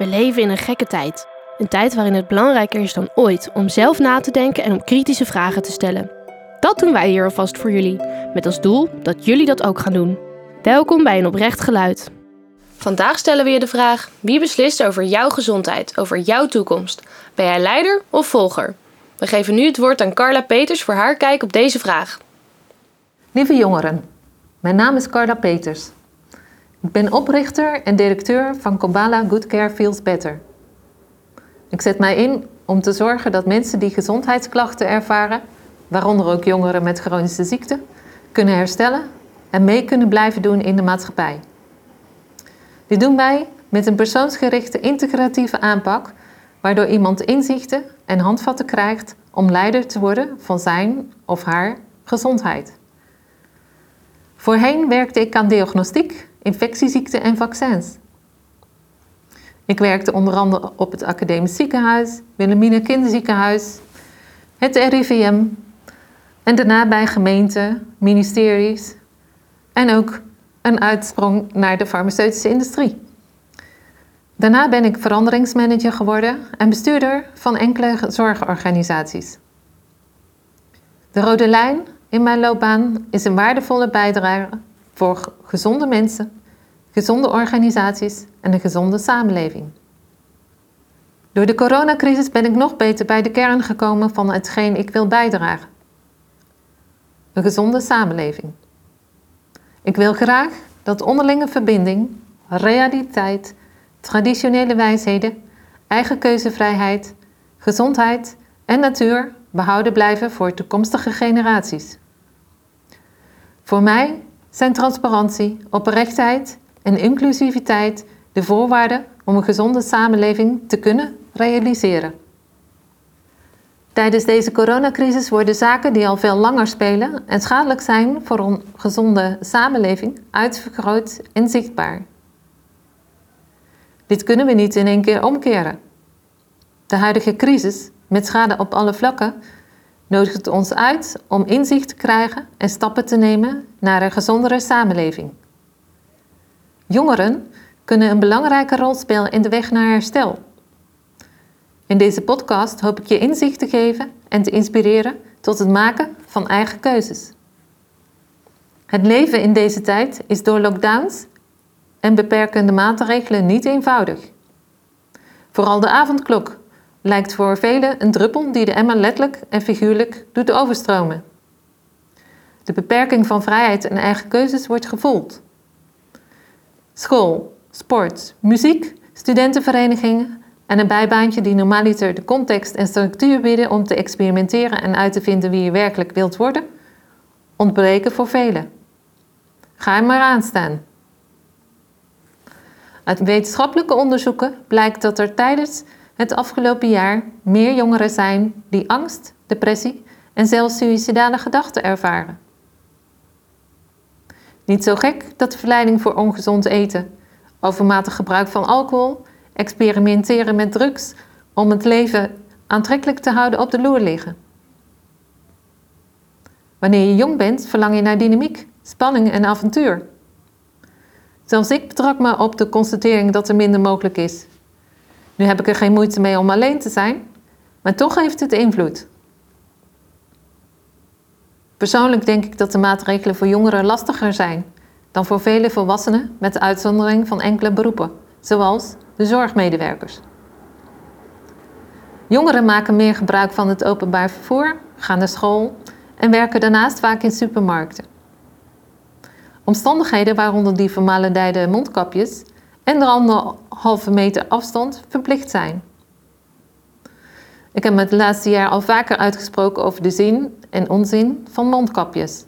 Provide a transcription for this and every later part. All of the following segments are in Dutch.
We leven in een gekke tijd. Een tijd waarin het belangrijker is dan ooit om zelf na te denken en om kritische vragen te stellen. Dat doen wij hier alvast voor jullie, met als doel dat jullie dat ook gaan doen. Welkom bij een oprecht geluid. Vandaag stellen we je de vraag: wie beslist over jouw gezondheid, over jouw toekomst? Ben jij leider of volger? We geven nu het woord aan Carla Peters voor haar kijk op deze vraag. Lieve jongeren, mijn naam is Carla Peters. Ik ben oprichter en directeur van Kobala Good Care Feels Better. Ik zet mij in om te zorgen dat mensen die gezondheidsklachten ervaren, waaronder ook jongeren met chronische ziekten, kunnen herstellen en mee kunnen blijven doen in de maatschappij. Dit doen wij met een persoonsgerichte integratieve aanpak, waardoor iemand inzichten en handvatten krijgt om leider te worden van zijn of haar gezondheid. Voorheen werkte ik aan diagnostiek, infectieziekten en vaccins. Ik werkte onder andere op het Academisch Ziekenhuis, Wilhelmina Kinderziekenhuis, het RIVM en daarna bij gemeenten, ministeries en ook een uitsprong naar de farmaceutische industrie. Daarna ben ik veranderingsmanager geworden en bestuurder van enkele zorgorganisaties. De rode lijn in mijn loopbaan is een waardevolle bijdrage voor gezonde mensen, gezonde organisaties en een gezonde samenleving. Door de coronacrisis ben ik nog beter bij de kern gekomen van hetgeen ik wil bijdragen. Een gezonde samenleving. Ik wil graag dat onderlinge verbinding, realiteit, traditionele wijsheden, eigen keuzevrijheid, gezondheid en natuur behouden blijven voor toekomstige generaties. Voor mij zijn transparantie, oprechtheid en inclusiviteit de voorwaarden om een gezonde samenleving te kunnen realiseren. Tijdens deze coronacrisis worden zaken die al veel langer spelen en schadelijk zijn voor een gezonde samenleving uitvergroot en zichtbaar. Dit kunnen we niet in één keer omkeren. De huidige crisis, met schade op alle vlakken, nodigt ons uit om inzicht te krijgen en stappen te nemen naar een gezondere samenleving. Jongeren kunnen een belangrijke rol spelen in de weg naar herstel. In deze podcast hoop ik je inzicht te geven en te inspireren tot het maken van eigen keuzes. Het leven in deze tijd is door lockdowns en beperkende maatregelen niet eenvoudig. Vooral de avondklok lijkt voor velen een druppel die de emmer letterlijk en figuurlijk doet overstromen. De beperking van vrijheid en eigen keuzes wordt gevoeld. School, sport, muziek, studentenverenigingen en een bijbaantje die normaliter de context en structuur bieden om te experimenteren en uit te vinden wie je werkelijk wilt worden, ontbreken voor velen. Ga er maar aan staan. Uit wetenschappelijke onderzoeken blijkt dat er tijdens het afgelopen jaar meer jongeren zijn die angst, depressie en zelfs suïcidale gedachten ervaren. Niet zo gek dat de verleiding voor ongezond eten, overmatig gebruik van alcohol, experimenteren met drugs om het leven aantrekkelijk te houden op de loer liggen. Wanneer je jong bent, verlang je naar dynamiek, spanning en avontuur. Zelfs ik betrak me op de constatering dat er minder mogelijk is. Nu heb ik er geen moeite mee om alleen te zijn, maar toch heeft het invloed. Persoonlijk denk ik dat de maatregelen voor jongeren lastiger zijn dan voor vele volwassenen met de uitzondering van enkele beroepen, zoals de zorgmedewerkers. Jongeren maken meer gebruik van het openbaar vervoer, gaan naar school en werken daarnaast vaak in supermarkten. Omstandigheden waaronder die vermalendijde mondkapjes en de anderhalve meter afstand verplicht zijn. Ik heb me het laatste jaar al vaker uitgesproken over de zin en onzin van mondkapjes.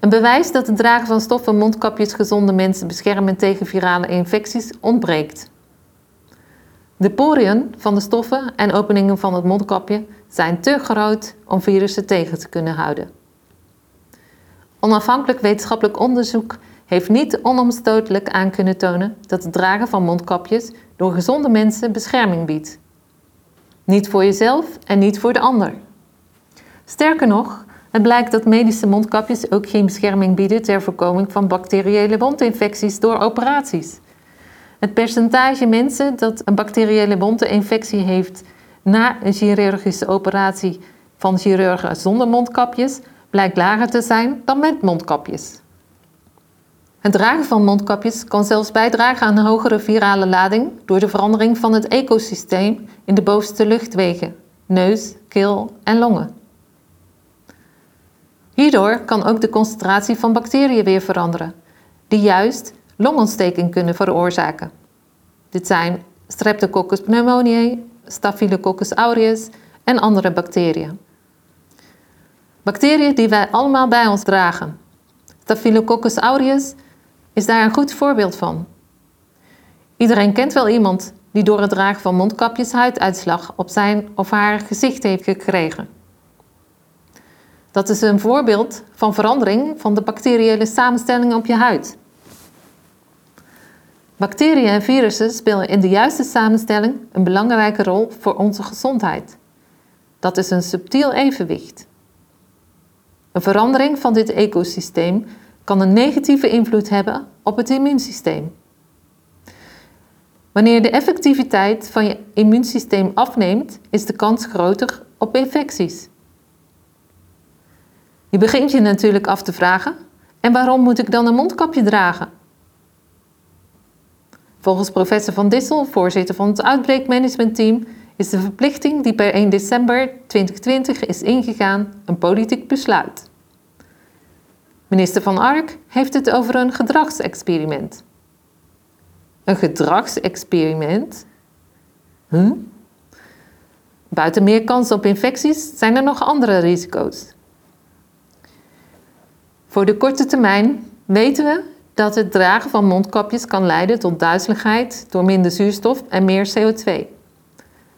Een bewijs dat het dragen van stoffen mondkapjes gezonde mensen beschermen tegen virale infecties ontbreekt. De poriën van de stoffen en openingen van het mondkapje zijn te groot om virussen tegen te kunnen houden. Onafhankelijk wetenschappelijk onderzoek heeft niet onomstotelijk aan kunnen tonen dat het dragen van mondkapjes door gezonde mensen bescherming biedt. Niet voor jezelf en niet voor de ander. Sterker nog, het blijkt dat medische mondkapjes ook geen bescherming bieden ter voorkoming van bacteriële wondinfecties door operaties. Het percentage mensen dat een bacteriële mondinfectie heeft na een chirurgische operatie van chirurgen zonder mondkapjes blijkt lager te zijn dan met mondkapjes. Het dragen van mondkapjes kan zelfs bijdragen aan een hogere virale lading door de verandering van het ecosysteem in de bovenste luchtwegen, neus, keel en longen. Hierdoor kan ook de concentratie van bacteriën weer veranderen, die juist longontsteking kunnen veroorzaken. Dit zijn Streptococcus pneumoniae, Staphylococcus aureus en andere bacteriën. Bacteriën die wij allemaal bij ons dragen. Staphylococcus aureus is daar een goed voorbeeld van. Iedereen kent wel iemand die door het dragen van mondkapjes huiduitslag op zijn of haar gezicht heeft gekregen. Dat is een voorbeeld van verandering van de bacteriële samenstelling op je huid. Bacteriën en virussen spelen in de juiste samenstelling een belangrijke rol voor onze gezondheid. Dat is een subtiel evenwicht. Een verandering van dit ecosysteem kan een negatieve invloed hebben op het immuunsysteem. Wanneer de effectiviteit van je immuunsysteem afneemt, is de kans groter op infecties. Je begint je natuurlijk af te vragen: en waarom moet ik dan een mondkapje dragen? Volgens professor Van Dissel, voorzitter van het Outbreak Management Team, is de verplichting die per 1 december 2020 is ingegaan een politiek besluit. Minister Van Ark heeft het over een gedragsexperiment. Een gedragsexperiment? Buiten meer kans op infecties zijn er nog andere risico's. Voor de korte termijn weten we dat het dragen van mondkapjes kan leiden tot duizeligheid door minder zuurstof en meer CO2.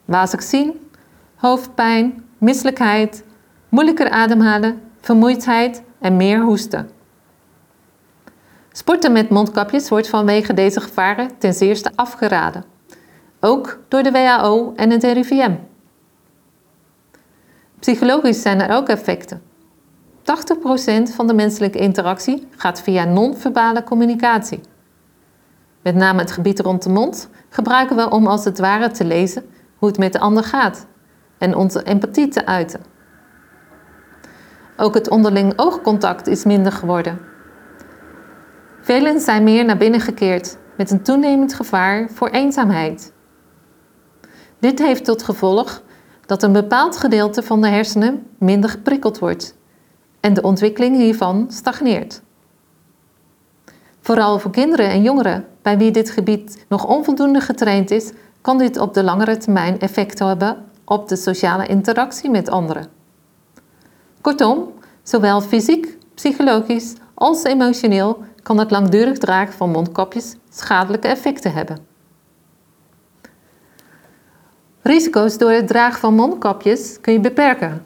Wazig zien, hoofdpijn, misselijkheid, moeilijker ademhalen, vermoeidheid en meer hoesten. Sporten met mondkapjes wordt vanwege deze gevaren ten zeerste afgeraden, ook door de WHO en het RIVM. Psychologisch zijn er ook effecten. 80% van de menselijke interactie gaat via non-verbale communicatie. Met name het gebied rond de mond gebruiken we om als het ware te lezen hoe het met de ander gaat en onze empathie te uiten. Ook het onderling oogcontact is minder geworden. Velen zijn meer naar binnen gekeerd met een toenemend gevaar voor eenzaamheid. Dit heeft tot gevolg dat een bepaald gedeelte van de hersenen minder geprikkeld wordt en de ontwikkeling hiervan stagneert. Vooral voor kinderen en jongeren bij wie dit gebied nog onvoldoende getraind is, kan dit op de langere termijn effect hebben op de sociale interactie met anderen. Kortom, zowel fysiek, psychologisch als emotioneel kan het langdurig dragen van mondkapjes schadelijke effecten hebben. Risico's door het dragen van mondkapjes kun je beperken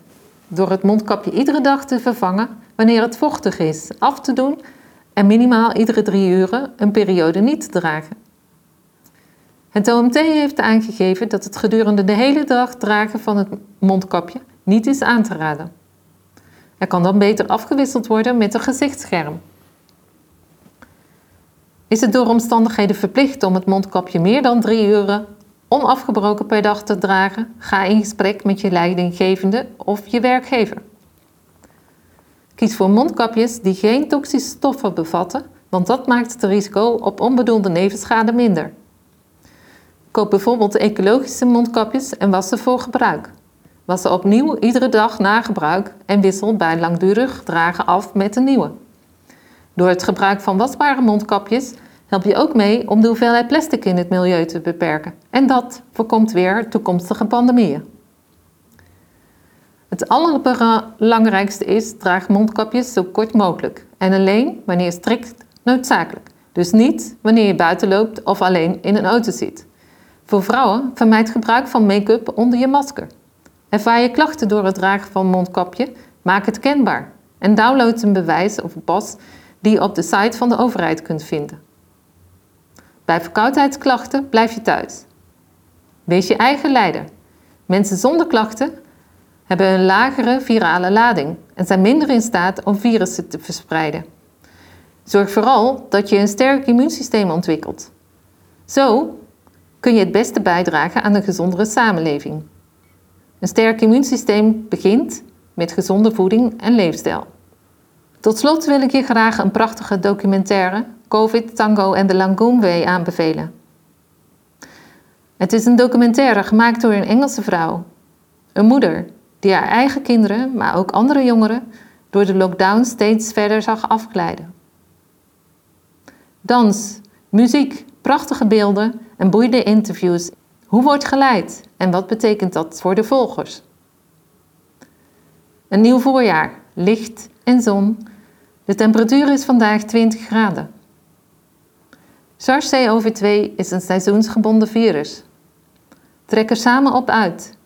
door het mondkapje iedere dag te vervangen wanneer het vochtig is, af te doen en minimaal iedere drie uren een periode niet te dragen. Het OMT heeft aangegeven dat het gedurende de hele dag dragen van het mondkapje niet is aan te raden. Er kan dan beter afgewisseld worden met een gezichtsscherm. Is het door omstandigheden verplicht om het mondkapje meer dan drie uren onafgebroken per dag te dragen, ga in gesprek met je leidinggevende of je werkgever. Kies voor mondkapjes die geen toxische stoffen bevatten, want dat maakt het risico op onbedoelde nevenschade minder. Koop bijvoorbeeld ecologische mondkapjes en was ze voor gebruik. Was ze opnieuw iedere dag na gebruik en wissel bij langdurig dragen af met een nieuwe. Door het gebruik van wasbare mondkapjes help je ook mee om de hoeveelheid plastic in het milieu te beperken. En dat voorkomt weer toekomstige pandemieën. Het allerbelangrijkste is, draag mondkapjes zo kort mogelijk en alleen wanneer strikt noodzakelijk. Dus niet wanneer je buiten loopt of alleen in een auto zit. Voor vrouwen vermijd gebruik van make-up onder je masker. Ervaar je klachten door het dragen van mondkapje, maak het kenbaar en download een bewijs of een pas die je op de site van de overheid kunt vinden. Bij verkoudheidsklachten blijf je thuis. Wees je eigen leider. Mensen zonder klachten hebben een lagere virale lading en zijn minder in staat om virussen te verspreiden. Zorg vooral dat je een sterk immuunsysteem ontwikkelt. Zo kun je het beste bijdragen aan een gezondere samenleving. Een sterk immuunsysteem begint met gezonde voeding en leefstijl. Tot slot wil ik je graag een prachtige documentaire COVID, Tango en de Way aanbevelen. Het is een documentaire gemaakt door een Engelse vrouw. Een moeder die haar eigen kinderen, maar ook andere jongeren, door de lockdown steeds verder zag afglijden. Dans, muziek, prachtige beelden en boeiende interviews. Hoe wordt geleid en wat betekent dat voor de volgers? Een nieuw voorjaar, licht en zon. De temperatuur is vandaag 20 graden. SARS-CoV-2 is een seizoensgebonden virus. Trek er samen op uit.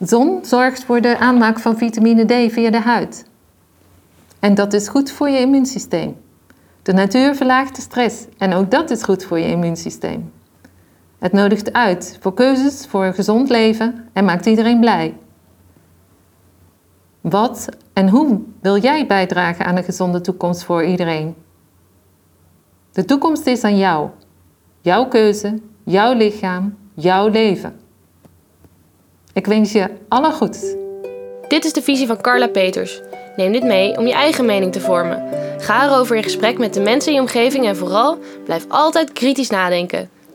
Zon zorgt voor de aanmaak van vitamine D via de huid. En dat is goed voor je immuunsysteem. De natuur verlaagt de stress en ook dat is goed voor je immuunsysteem. Het nodigt uit voor keuzes voor een gezond leven en maakt iedereen blij. Wat en hoe wil jij bijdragen aan een gezonde toekomst voor iedereen? De toekomst is aan jou. Jouw keuze, jouw lichaam, jouw leven. Ik wens je alle goeds. Dit is de visie van Carla Peters. Neem dit mee om je eigen mening te vormen. Ga erover in gesprek met de mensen in je omgeving en vooral blijf altijd kritisch nadenken.